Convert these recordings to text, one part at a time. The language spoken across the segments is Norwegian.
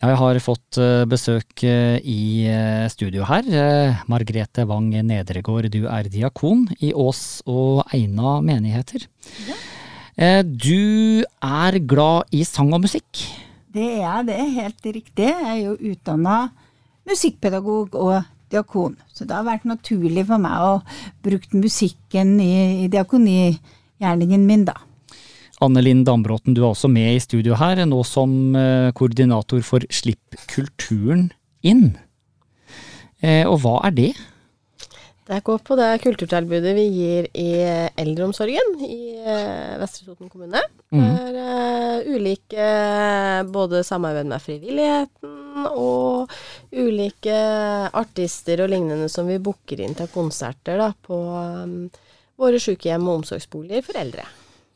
Ja, jeg har fått eh, besøk eh, i eh, studio her. Margrete Wang Nedregård, du er diakon i Ås og Eina menigheter. Ja. Du er glad i sang og musikk. Det er jeg, det er helt riktig. Jeg er jo utdanna musikkpedagog og diakon. Så det har vært naturlig for meg å bruke musikken i, i diakonigjerningen min, da. Anne Linn Dambråten, du er også med i studio her, nå som eh, koordinator for Slipp kulturen inn. Eh, Og hva er det? Det går på det kulturtilbudet vi gir i eldreomsorgen i eh, Vestre Toten kommune. Det er eh, ulike eh, både samarbeid med frivilligheten og ulike artister og lignende som vi booker inn til konserter da, på eh, våre sykehjem og omsorgsboliger for eldre.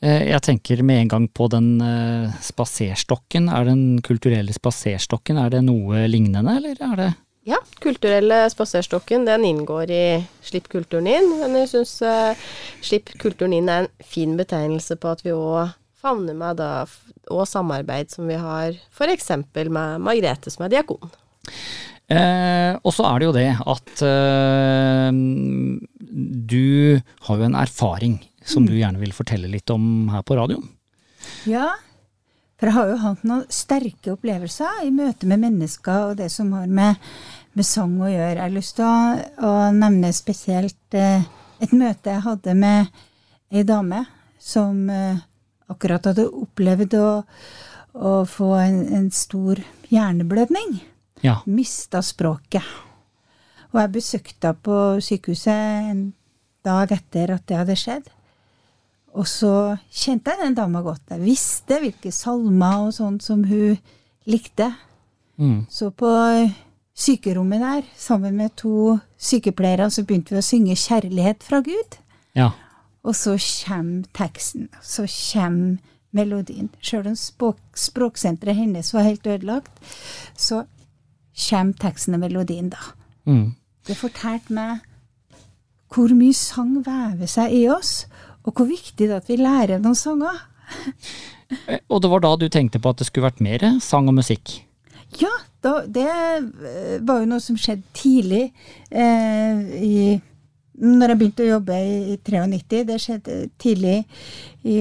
Eh, Jeg tenker med en gang på den eh, spaserstokken. Er den kulturelle spaserstokken, er det noe lignende, eller er det Ja, kulturelle spaserstokken den inngår i Slipp kulturen inn. Men jeg syns uh, Slipp kulturen inn er en fin betegnelse på at vi òg favner med da, og samarbeid som vi har f.eks. med Margrethe som er diakon. Eh, og så er det jo det at eh, du har jo en erfaring som du gjerne vil fortelle litt om her på radioen. Ja, for jeg har jo hatt noen sterke opplevelser i møte med mennesker og det som har med, med sang å gjøre. Jeg har lyst til å, å nevne spesielt eh, et møte jeg hadde med ei dame som eh, akkurat hadde opplevd å, å få en, en stor hjerneblødning. Ja. Mista språket. Og jeg besøkte henne på sykehuset en dag etter at det hadde skjedd. Og så kjente jeg den dama godt. Jeg visste hvilke salmer og sånt som hun likte. Mm. Så på sykerommet der, sammen med to sykepleiere, så begynte vi å synge 'Kjærlighet fra Gud'. ja. Og så kommer teksten, så kommer melodien. Sjøl om språk, språksenteret hennes var helt ødelagt, så kommer teksten og melodien, da. Mm. Det fortalte meg hvor mye sang vever seg i oss, og hvor viktig det er at vi lærer noen sanger. Eh, Og det var da du tenkte på at det skulle vært mer sang og musikk? Ja, da, det eh, var jo noe som skjedde tidlig eh, i Når jeg begynte å jobbe i, i 93. Det skjedde tidlig i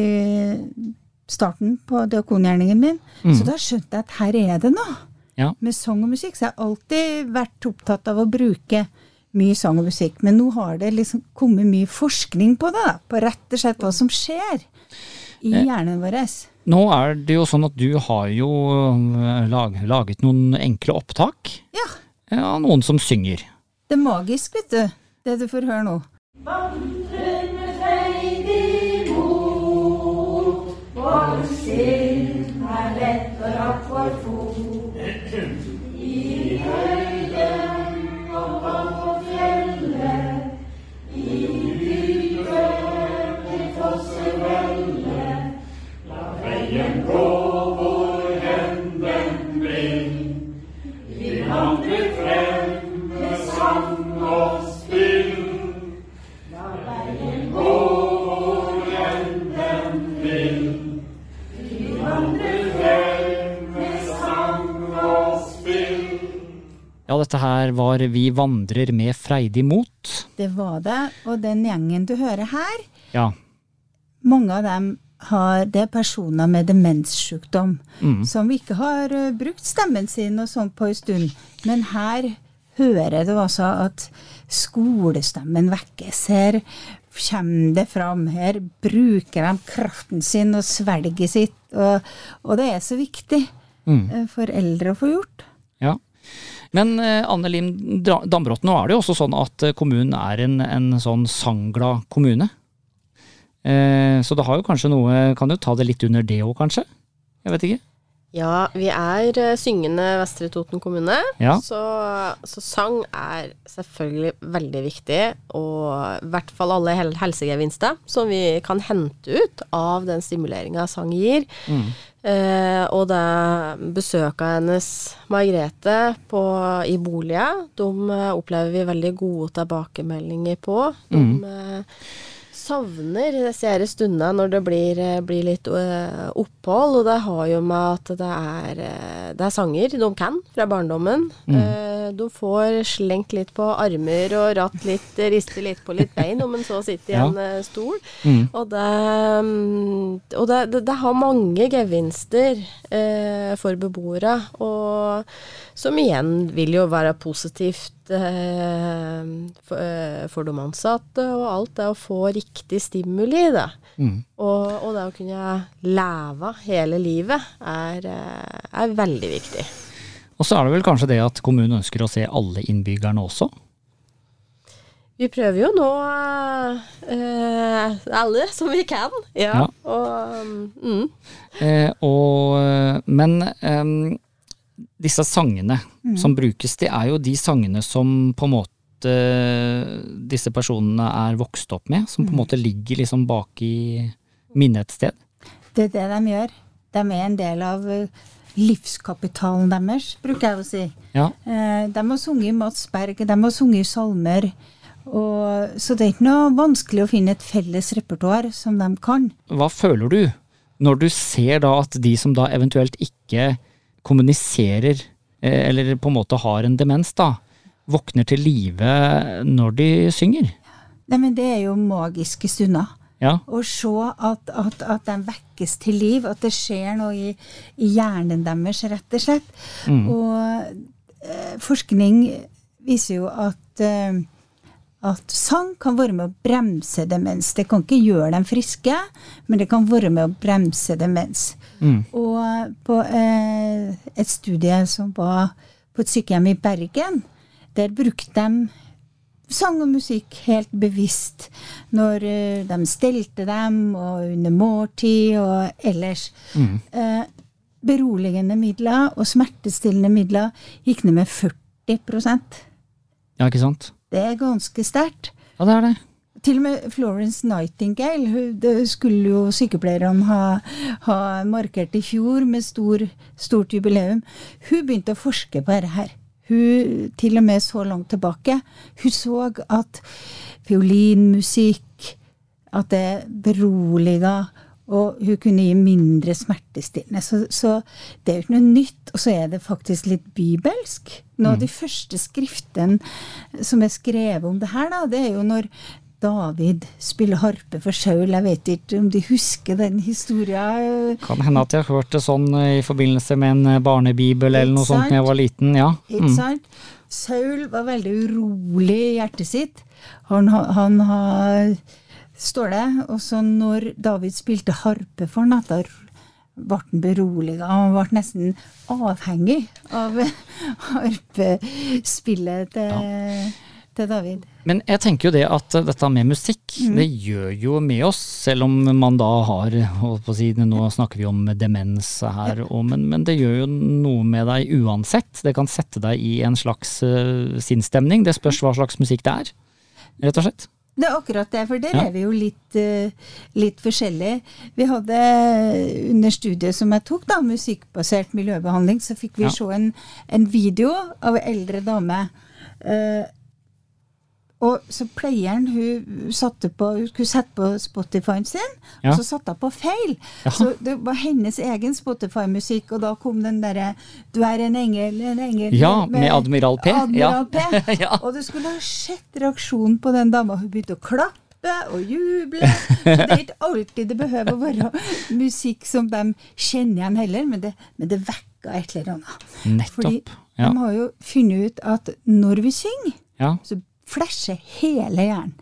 starten på diakongjerningen min. Så da skjønte jeg at her er det noe Ja. med sang og musikk. Så jeg har alltid vært opptatt av å bruke mye sang og musikk. Men nå har det liksom kommet mye forskning på det, på rett og slett hva som skjer i hjernen vår. Nå er det jo sånn at du har jo eh, lag, laget noen enkle opptak Ja, eh, av noen som synger. det er magisk, vet du, det du får høre nå. Ja, var Vi vandrer med freidig mot. Det var det, og den gjengen du hører her, Ja. mange av dem har, det er personer med demenssykdom, som ikke har eh, brukt stemmen sin og sånn på en stund. Men her hører du altså at skolestemmen vekkes. Her kommer det fram. Her bruker de kraften sin og svelget sitt. Og, og det er så viktig eh, for eldre å få gjort. ja. Men eh, Anne Lim Dambråten, nå er det jo også sånn at eh, kommunen er en, en sånn sangglad kommune. Eh, så det har jo kanskje noe Kan du ta det litt under det òg, kanskje? Jeg vet ikke. Ja, vi er eh, syngende Vestre Toten kommune, Ja. så, så sang er selvfølgelig veldig viktig. Og i hvert fall alle hel helsegevinster som vi kan hente ut av den stimuleringa sang gir. Eh, og det besøket av hennes Margrethe på, i boliger, de eh, opplever vi veldig gode tilbakemeldinger på. De eh, savner disse her stundene når det blir, eh, blir litt uh, opphold, og det har jo med at det er, uh, det er sanger de kan fra barndommen. Mm. Uh, de får slengt litt på armer og ratt litt, riste litt på litt bein om en så sitter i ja. en stol. Mm. Og, det, um, og det, det, det, har mange gevinster for beboere, og som igjen vil jo være positivt eh, for, eh, for, de ansatte, og alt det å få riktig stimuli da. Mm. Og, og, det å kunne leve hele livet er, eh, er veldig viktig. Og så er det vel kanskje det at kommunen ønsker å se alle innbyggerne også? Vi prøver jo nå eh, alle som vi kan. Ja. ja. Og, mm. eh, og, men eh, disse sangene mm. som brukes, det er jo de sangene som på en måte disse personene er vokst opp med, som på en mm. måte ligger liksom bak i minnet et sted? Det er det de gjør. De er en del av eh, livskapitalen deres, bruker jeg å si. Ja. Eh, de har sunget Mats Berg, de har sunget salmer. Og, så det er ikke noe vanskelig å finne et felles repertoar som de kan. Hva føler du når du ser da at de som da eventuelt ikke kommuniserer, eh, eller på en måte har en demens, da, våkner til live når de synger. Nei, men det er jo magiske stunder. Ja. Å se at, at, at, de vekkes til liv, at det skjer noe i, i hjernen deres, rett og slett. Mm. Og eh, forskning viser jo at eh, at sang kan være med å bremse demens. Det kan ikke gjøre dem friske, men det kan være med å bremse demens. Mm. Og på eh, et studie som var på et sykehjem i Bergen, der brukte de sang og musikk helt bevisst når eh, de stelte dem, og under måltid og ellers. Mm. Eh, beroligende midler og smertestillende midler gikk ned med 40% Ja, ikke sant? Det er ganske sterkt. Ja, det er det. Til og med Florence Nightingale, hun, det skulle jo sykepleierne ha, ha, markert i fjor med stor, stort jubileum. Hun begynte å forske på dette her. Hun, til og med så langt tilbake. Hun så at fiolinmusikk, at det beroliga og hun kunne gi mindre smertestillende. Så, så, det er jo ikke noe nytt. Og så er det faktisk litt bibelsk. Noe av mm. de første skriftene som er skrevet om det her, da, det er jo når David spiller harpe for Saul. Jeg vet ikke om de husker den historien. Kan hende at jeg har hørt det sånn i forbindelse med en barnebibel eller noe sånt da jeg var liten. ja. Ikke mm. sant? Saul var veldig urolig i hjertet sitt. Han, han har står det. Og så når David spilte harpe for ham, da ble han beroliga. Han ble nesten avhengig av harpespillet til, ja. til, David. Men jeg tenker jo det at dette med musikk, mm. det gjør jo med oss, selv om man da har på si, Nå snakker vi om demens her, ja. og, men, men, det gjør jo noe med deg uansett. Det kan sette deg i en slags uh, sinnsstemning. Det spørs hva slags musikk det er, rett og slett. Det er akkurat det, for der ja. er vi jo litt, uh, litt forskjellige. Vi hadde under studiet som jeg tok, da, musikkbasert miljøbehandling, så fikk vi ja. se en, en, video av ei eldre dame. Uh, og så pleieren hun satte på, hun sette på Spotify-en sin, ja. og så satte hun på feil. Ja. Så det var hennes egen Spotify-musikk, og da kom den derre 'Du er en engel, en engel' Ja, med, med Admiral P. Admiral P. ja. Og du skulle ha sett reaksjonen på den dama. Hun begynte å klappe og juble. Så det er ikke alltid det behøver å være musikk som de kjenner igjen heller, men det, men det vekker et eller annet. Nettopp. Fordi ja. de har jo funnet ut at når vi synger, ja. så flasher hele hjernen.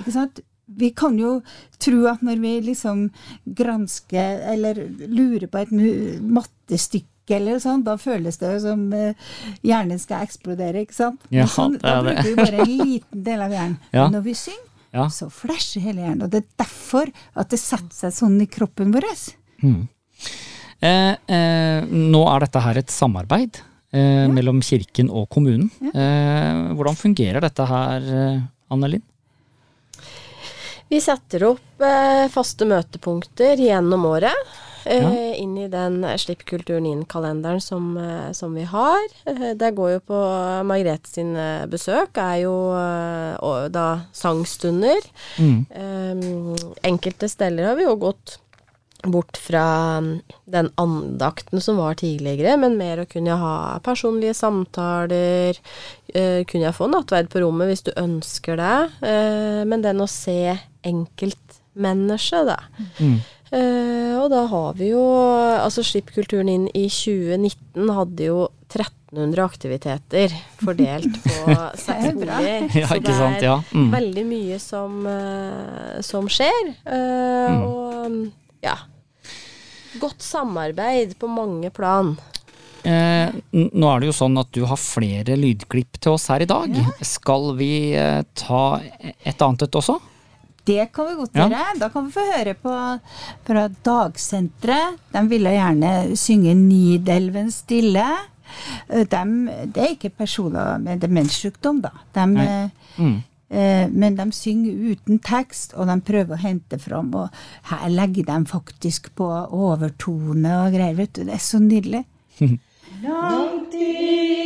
Ikke sant? Vi kan jo tro at når vi liksom gransker eller lurer på et mattestykke eller sånn, da føles det som uh, hjernen skal eksplodere, ikke sant? Ja, sånn, da bruker vi bare en liten del av hjernen. Ja. Men når vi synger, ja. så flasher hele hjernen. Og det er derfor at det setter seg sånn i kroppen vår. Mm. Eh, eh, nå er dette her et samarbeid eh, mellom kirken og kommunen. Eh, hvordan fungerer dette her, Anne Linn? Vi setter opp eh, faste møtepunkter gjennom året. eh, Ja. inn i den Slipp kulturen inn-kalenderen som, eh, som vi har. Eh, det går jo på Margrethe sine besøk, er jo eh, og da sangstunder. Mm. Eh, enkelte steder har vi jo gått bort fra mm, den andakten som var tidligere, men mer å kunne ha personlige samtaler, eh, kunne jeg få nattverd på rommet hvis du ønsker det, eh, men den å se enkeltmennesket, da. Mm. Eh, og da har vi jo Altså Slipp kulturen inn i 2019 hadde jo 1300 aktiviteter fordelt på seks er boliger. Ja, Så det sant. er Ja. Mm. veldig mye som, som skjer. eh, Mm. Og mm, ja. Godt samarbeid på mange plan. Eh, nå er det jo sånn at du har flere lydklipp til oss her i dag. Skal vi eh, ta et annet et også? Det kan vi godt Ja. gjøre. Da kan vi få høre på fra Dagsenteret. De ville gjerne synge 'Nidelven stille'. De, det er ikke personer med demenssykdom, da. De, Nei. eh, Mm. Eh, men de synger uten tekst, og de prøver å hente fram. Og her legger de faktisk på overtone og greier, vet du. Det er så nydelig. Langt i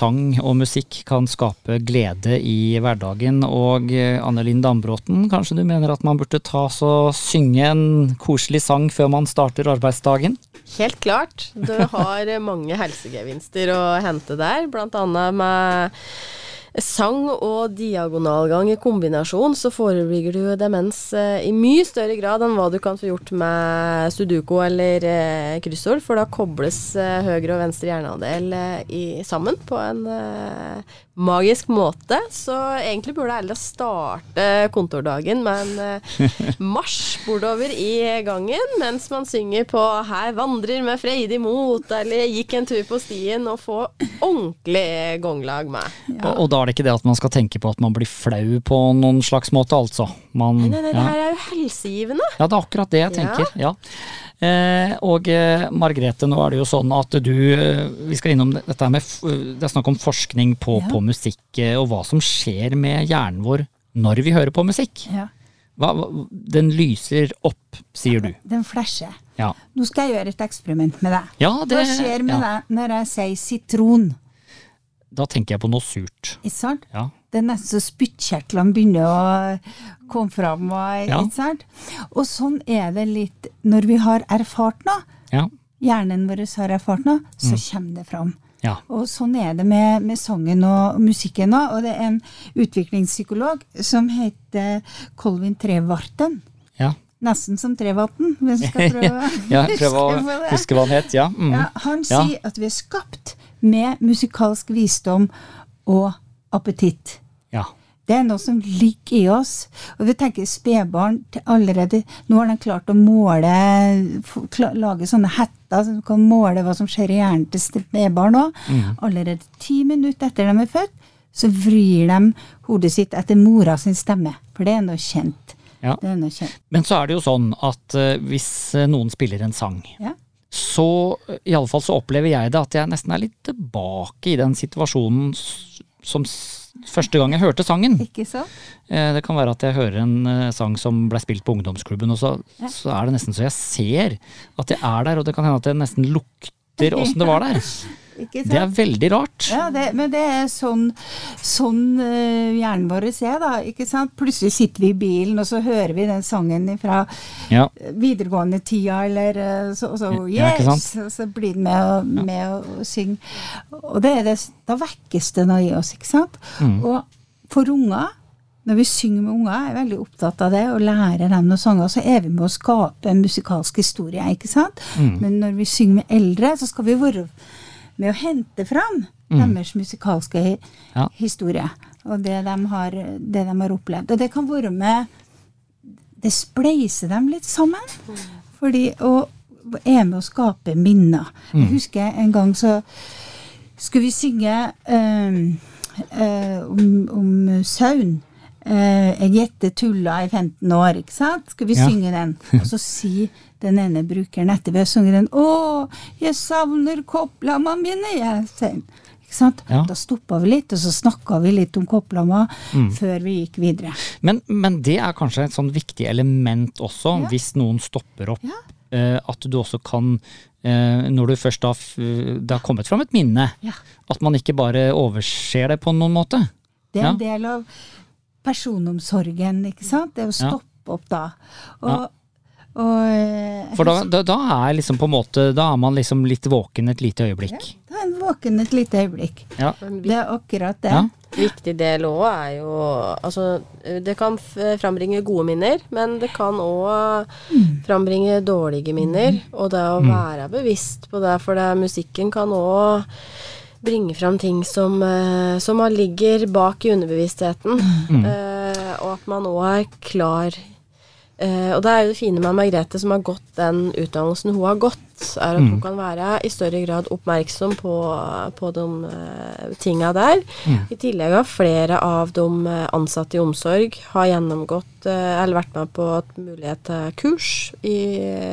sang og musikk kan skape glede i hverdagen. Og eh, Anne Linn Dambråten, kanskje du mener at man burde ta så synge en koselig sang før man starter arbeidsdagen? Helt klart. Du har mange helsegevinster å hente der, blant annet med sang og diagonalgang i kombinasjon, så forebygger du demens eh, i mye større grad enn hva du kan få gjort med sudoku eller eh, kryssord, for da kobles eh, høyre og venstre hjerneandel eh, sammen på en magisk måte. Så egentlig burde alle starte kontordagen med en marsj bortover i gangen mens man synger på 'Her vandrer med freidig mot', eller 'Gikk en tur på stien', og få ordentlig gonglag med. Og, og da er det ikke det at man skal tenke på at man blir flau på noen slags måte, altså. Man, Nei, nei, nei, det her er jo helsegivende. Ja, det er akkurat det jeg tenker. Ja. Eh, og eh, Margrethe, nå er det jo sånn at du eh, Vi skal innom dette med Det er snakk om forskning på, Ja. på musikk, eh, og hva som skjer med hjernen vår når vi hører på musikk. Ja, Hva, hva, den lyser opp, sier du. den flasher. Ja, Nå skal jeg gjøre et eksperiment med deg. ja det Hva skjer med ja. deg når jeg sier sitron? Da tenker jeg på noe surt. Ikke sant? Ja. Det er nesten så spyttkjertlene begynner å komme fram. Og, Ja. ikke sant? og sånn er det litt når vi har erfart noe. Ja. Hjernen vår har erfart noe, så Mm. kommer det fram. ja. Og sånn er det med, med sangen og musikken òg. Og det er en utviklingspsykolog som heter Colvin Trevarten. ja. Nesten som Trevatn, hvis vi skal prøve ja prøve å huske hva han het. Ja. Mm. Ja, han sier at vi er skapt med musikalsk visdom og appetitt. ja. Det er noe som ligger i oss. Og vi tenker spedbarn allerede Nå har de klart å måle Lage sånne hetter som kan måle hva som skjer i hjernen til spedbarn òg. Mm. Allerede ti minutter etter de er født, så vrir de hodet sitt etter mora sin stemme. For det er noe kjent. Ja. Det er noe kjent. Men så er det jo sånn at eh, hvis eh, noen spiller en sang, Ja. Så i alle fall så opplever jeg det at jeg nesten er litt tilbake i den situasjonen som første gang jeg hørte sangen. Ikke sant? Eh, Det kan være at jeg hører en eh, sang som ble spilt på ungdomsklubben, og så, så er det nesten så jeg ser at jeg er der, og det kan hende at jeg nesten lukter åssen det var der. Det er veldig rart. Ja, det, men det er sånn, sånn uh, hjernen vår er, da. ikke sant? Plutselig sitter vi i bilen, og så hører vi den sangen fra Ja. videregående tida, eller eh, så, så Ja, yes, og så blir den med, med ja. å synge. Og det er det, da vekkes det noe i oss, ikke sant? Mm. Og for unger, når vi synger med unger, jeg er veldig opptatt av det, og lærer dem noen sanger, så er vi med å skape en musikalsk historie, ikke sant? Mm. Men når vi synger med eldre, så skal vi være med å hente fram deres musikalske Mm. Ja. historie, og det de, har, det de har opplevd. Og det kan være med det spleiser dem litt sammen. Fordi, og er med å skape minner. Jeg husker en gang så skulle vi synge eh, eh, om, om sauen. Eh, jeg gjetter tulla i 15 år, ikke sant? Skal vi Ja. synge den? Og så sier den ene brukeren etter vi har sunget den 'Å, jeg savner kopplamma mine', jeg, sier. Ikke sant? Ja. Da stoppa vi litt, og så snakka vi litt om kopplamma før vi gikk videre. Men, men det er kanskje et sånn viktig element også, Ja. hvis noen stopper opp. Eh, at du også kan, eh, når du først da det har kommet fram et minne, at man ikke bare overser det på noen måte. Det er en del av personomsorgen, ikke sant? Det å Ja. stoppe opp da. Og, og eh, For da, da, da er liksom på en måte, da er man liksom litt våken et lite øyeblikk. Ja, Da er man våken et lite øyeblikk. Ja. Det er akkurat det. Ja. viktig del òg er jo Altså, det kan frambringe gode minner, men det kan òg frambringe dårlige minner. Og det å være bevisst på det, for det, musikken kan òg bringe fram ting som, eh, som ligger bak i underbevisstheten. Eh, og at man òg er klar Eh, og det er jo det fine med Margrethe, som har gått den utdannelsen hun har gått, er at hun kan være i større grad oppmerksom på, på de uh, tinga der. I tillegg har flere av de eh, ansatte i omsorg har gjennomgått uh, eller vært med på et mulighet til kurs i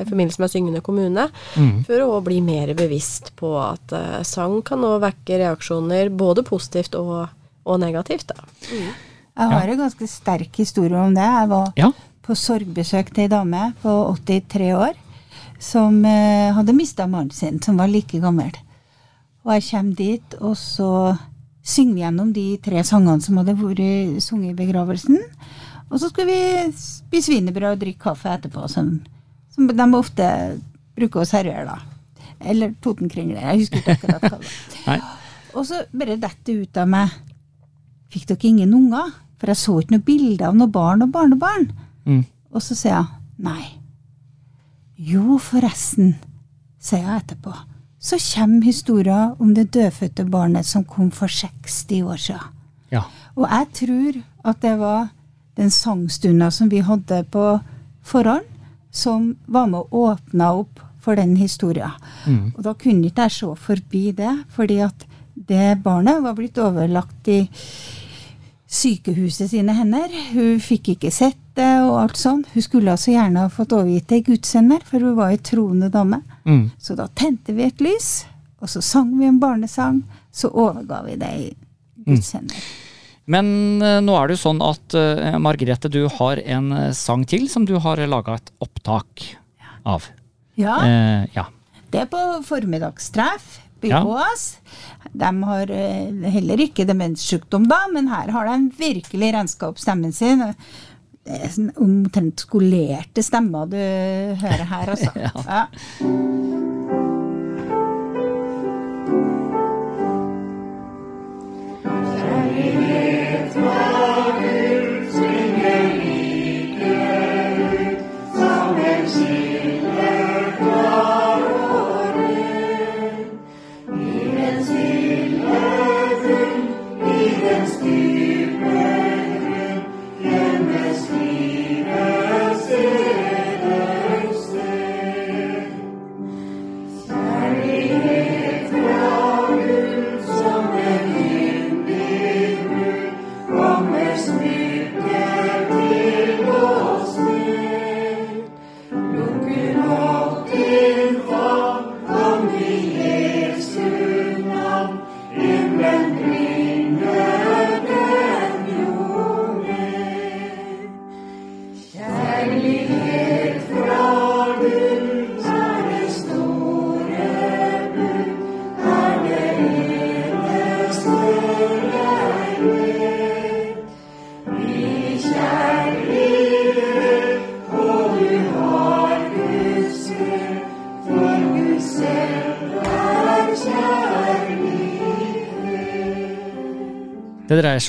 forbindelse med Syngende kommune, Mm. for å bli mer bevisst på at uh, sang kan nå vekke reaksjoner både positivt og, og negativt. Da. Jeg har en ganske sterk historie om det. Jeg var Ja. På sorgbesøk til ei dame på 83 år som eh, hadde mista mannen sin, som var like gammel. Og jeg kommer dit, og så synger vi gjennom de tre sangene som hadde vært sunget i begravelsen. Og så skulle vi spise wienerbrød og drikke kaffe etterpå, som, som de ofte bruker å servere, da. Eller Totenkringle. Jeg husker ikke akkurat hva det var. Og så bare detter det ut av meg Fikk dere ingen unger? For jeg så ikke noe bilde av noe barn og barnebarn. Mm. Og så sier jeg nei. Jo, forresten, sier jeg etterpå. Så kommer historien om det dødfødte barnet som kom for 60 år siden. Ja. Og jeg tror at det var den sangstunda som vi hadde på forhånd, som var med å åpne opp for den historien. Mm. Og da kunne ikke jeg se forbi det, fordi at det barnet var blitt overlagt i sykehuset sine hender. Hun fikk ikke sett det og alt sånn. Hun skulle altså gjerne ha fått overgitt det i Gudsender, for hun var jo troende dame. Mm. Så da tente vi et lys, og så sang vi en barnesang. Så overga vi det i gudsender. Mm. Men eh, nå er det jo sånn at uh, Margrethe, du har en eh, sang til som du har laga et opptak av. Ja, Uh, ja. det er på formiddagstreff på Ja. De har heller ikke demenssykdom da, men her har de virkelig renska opp stemmen sin. Det er sånn omtrent skolerte stemmer du hører her, altså. ja. Det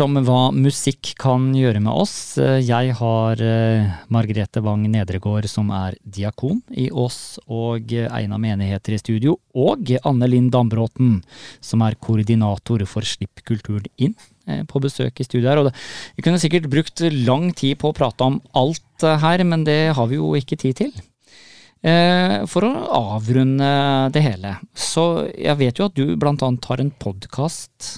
om hva musikk kan gjøre med oss. Jeg har eh, Margrethe Wang Nedregård som er diakon i Ås og Eina menigheter i studio, og Anne Linn Dambråten som er koordinator for Slipp kulturen inn eh, på besøk i studio her. Og vi kunne sikkert brukt lang tid på å prate om alt eh, her, men det har vi jo ikke tid til. For å avrunde det hele, så jeg vet jo at du blant annet har en podkast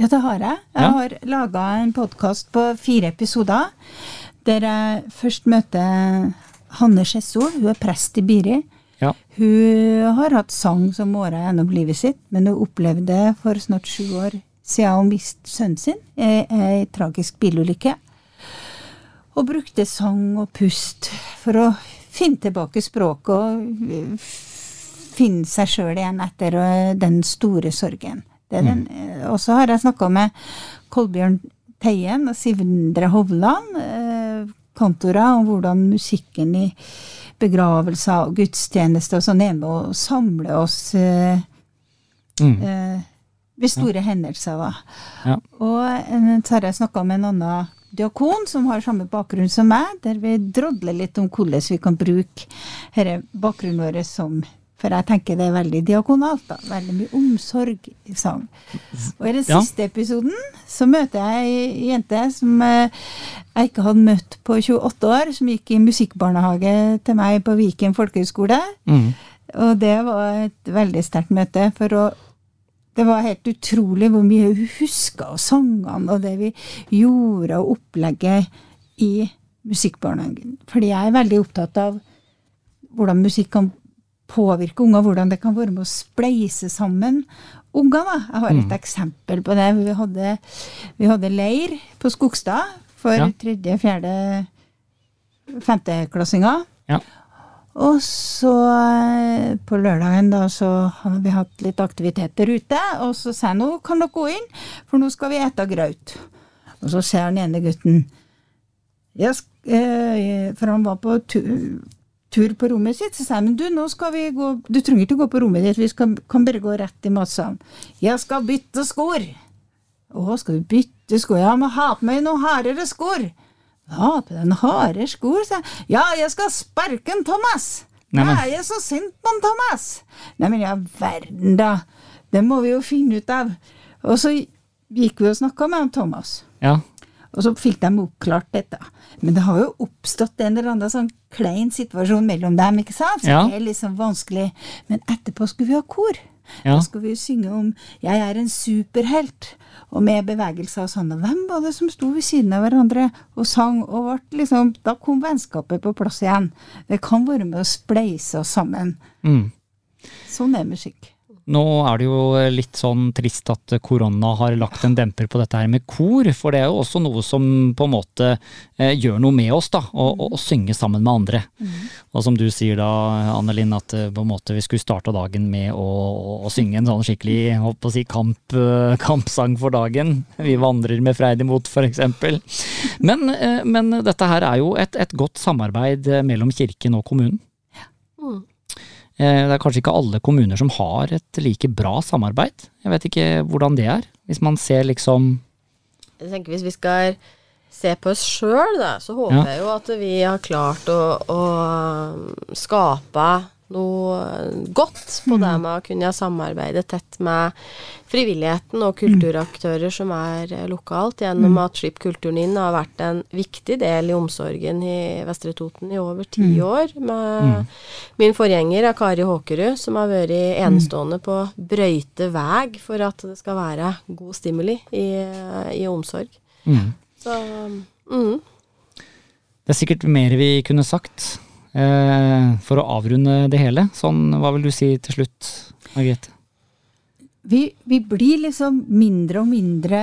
ja, det har jeg. Jeg ja. har laga en podkast på fire episoder. Der jeg først møter Hanne Skjesso. Hun er prest i Biri. Ja. Hun har hatt sang som åra gjennom livet sitt, men hun opplevde for snart sju år siden hun mistet sønnen sin i ei tragisk bilulykke. Og brukte sang og pust for å finne tilbake språket og finne seg sjøl igjen etter den store sorgen. Mm. Og så har jeg snakka med Kolbjørn Teien og Sivndre Hovland, eh, kantorer, om hvordan musikken i begravelser og gudstjenester og sånn er med å samle oss eh, mm. eh, ved store ja. hendelser. Ja. Og eh, så har jeg snakka med en annen diakon som har samme bakgrunn som meg, der vi drodler litt om hvordan vi kan bruke denne bakgrunnen vår som for jeg tenker det er veldig diakonalt. da, Veldig mye omsorg i sang. Og i den siste ja. episoden så møter jeg ei jente som eh, jeg ikke hadde møtt på 28 år, som gikk i musikkbarnehage til meg på Viken folkehøgskole. Mm. Og det var et veldig sterkt møte. for å det var helt utrolig hvor mye hun huska av sangene og det vi gjorde, og opplegget i musikkbarnehagen. Fordi jeg er veldig opptatt av hvordan musikk kan påvirke unger, hvordan det kan være med å spleise sammen unger. da. Jeg har et mm. eksempel på det. Vi hadde, vi hadde leir på Skogstad for ja. tredje, fjerde, femteklassinger. Ja. Og så eh, på lørdagen da, så hadde vi hatt litt aktiviteter ute. Og så sa jeg nå kan dere gå inn, for nå skal vi ete graut. Og så ser den ene gutten jeg, eh, For han var på tur tur på rommet sitt, så sa jeg men du, nå skal vi gå Du trenger ikke gå på rommet ditt, vi skal, kan bare gå rett i matsalen. Jeg skal bytte skor. Å, skal du bytte skor? Ja, men ha på meg noen hardere skor. Ha på noen harde skor, sa jeg. Ja, jeg skal sparke en Thomas. Nei, jeg er så sint på en Thomas. Neimen, ja verden, da. Det må vi jo finne ut av. Og så gikk vi og snakka med Thomas. Ja. Og så fikk de oppklart dette. Men det har jo oppstått en eller annen sånn klein situasjon mellom dem, ikke sant? Så ja. det er liksom vanskelig. Men etterpå skulle vi ha kor. Ja. Da skulle vi synge om 'Jeg er en superhelt', og med bevegelser og sånn. Og hvem var det som sto ved siden av hverandre og sang? Og ble liksom, da kom vennskapet på plass igjen. Det kan være med å spleise oss sammen. Mm. Sånn er musikk. Nå er det jo litt sånn trist at korona har lagt en demper på dette her med kor, for det er jo også noe som på en måte eh, gjør noe med oss, da. Å, synge sammen med andre. Mm. Og som du sier da, Annelin, at eh, på en måte vi skulle starte dagen med å, å synge en sånn skikkelig holdt på å si, kamp, eh, kampsang for dagen. Vi vandrer med freid imot, f.eks. Men, men dette her er jo et, et godt samarbeid mellom kirken og kommunen. Mm. Eh, det er kanskje ikke alle kommuner som har et like bra samarbeid. Jeg vet ikke hvordan det er, hvis man ser liksom Jeg tenker Hvis vi skal se på oss sjøl, så håper ja. jeg jo at vi har klart å, å skape noe godt på det mm. med å kunne samarbeide tett med frivilligheten og kulturaktører som er eh, lokalt, gjennom mm. at Slipp kulturen inn har vært en viktig del i omsorgen i Vestre Toten i over ti mm. år. Med min forgjenger Kari Håkerud, som har vært enestående på brøyte vei for at det skal være god stimuli i, i omsorg. Mm. Så mm. Det er sikkert mer vi kunne sagt. Eh, for å avrunde det hele, sånn, hva vil du si til slutt, Margrethe? Vi, vi, blir liksom mindre og mindre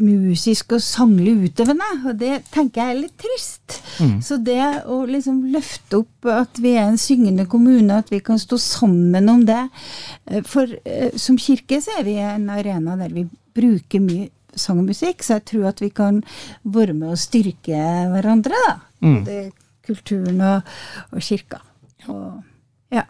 musisk og sanglig utøvende, og det tenker jeg er litt trist. Mm. Så det å liksom løfte opp at vi er en syngende kommune, at vi kan stå sammen om det eh, For eh, som kirke så er vi en arena der vi bruker mye sang og musikk, så jeg tror at vi kan være med og styrke hverandre, da. Mm. Det kulturen og, og kirka. Og, ja.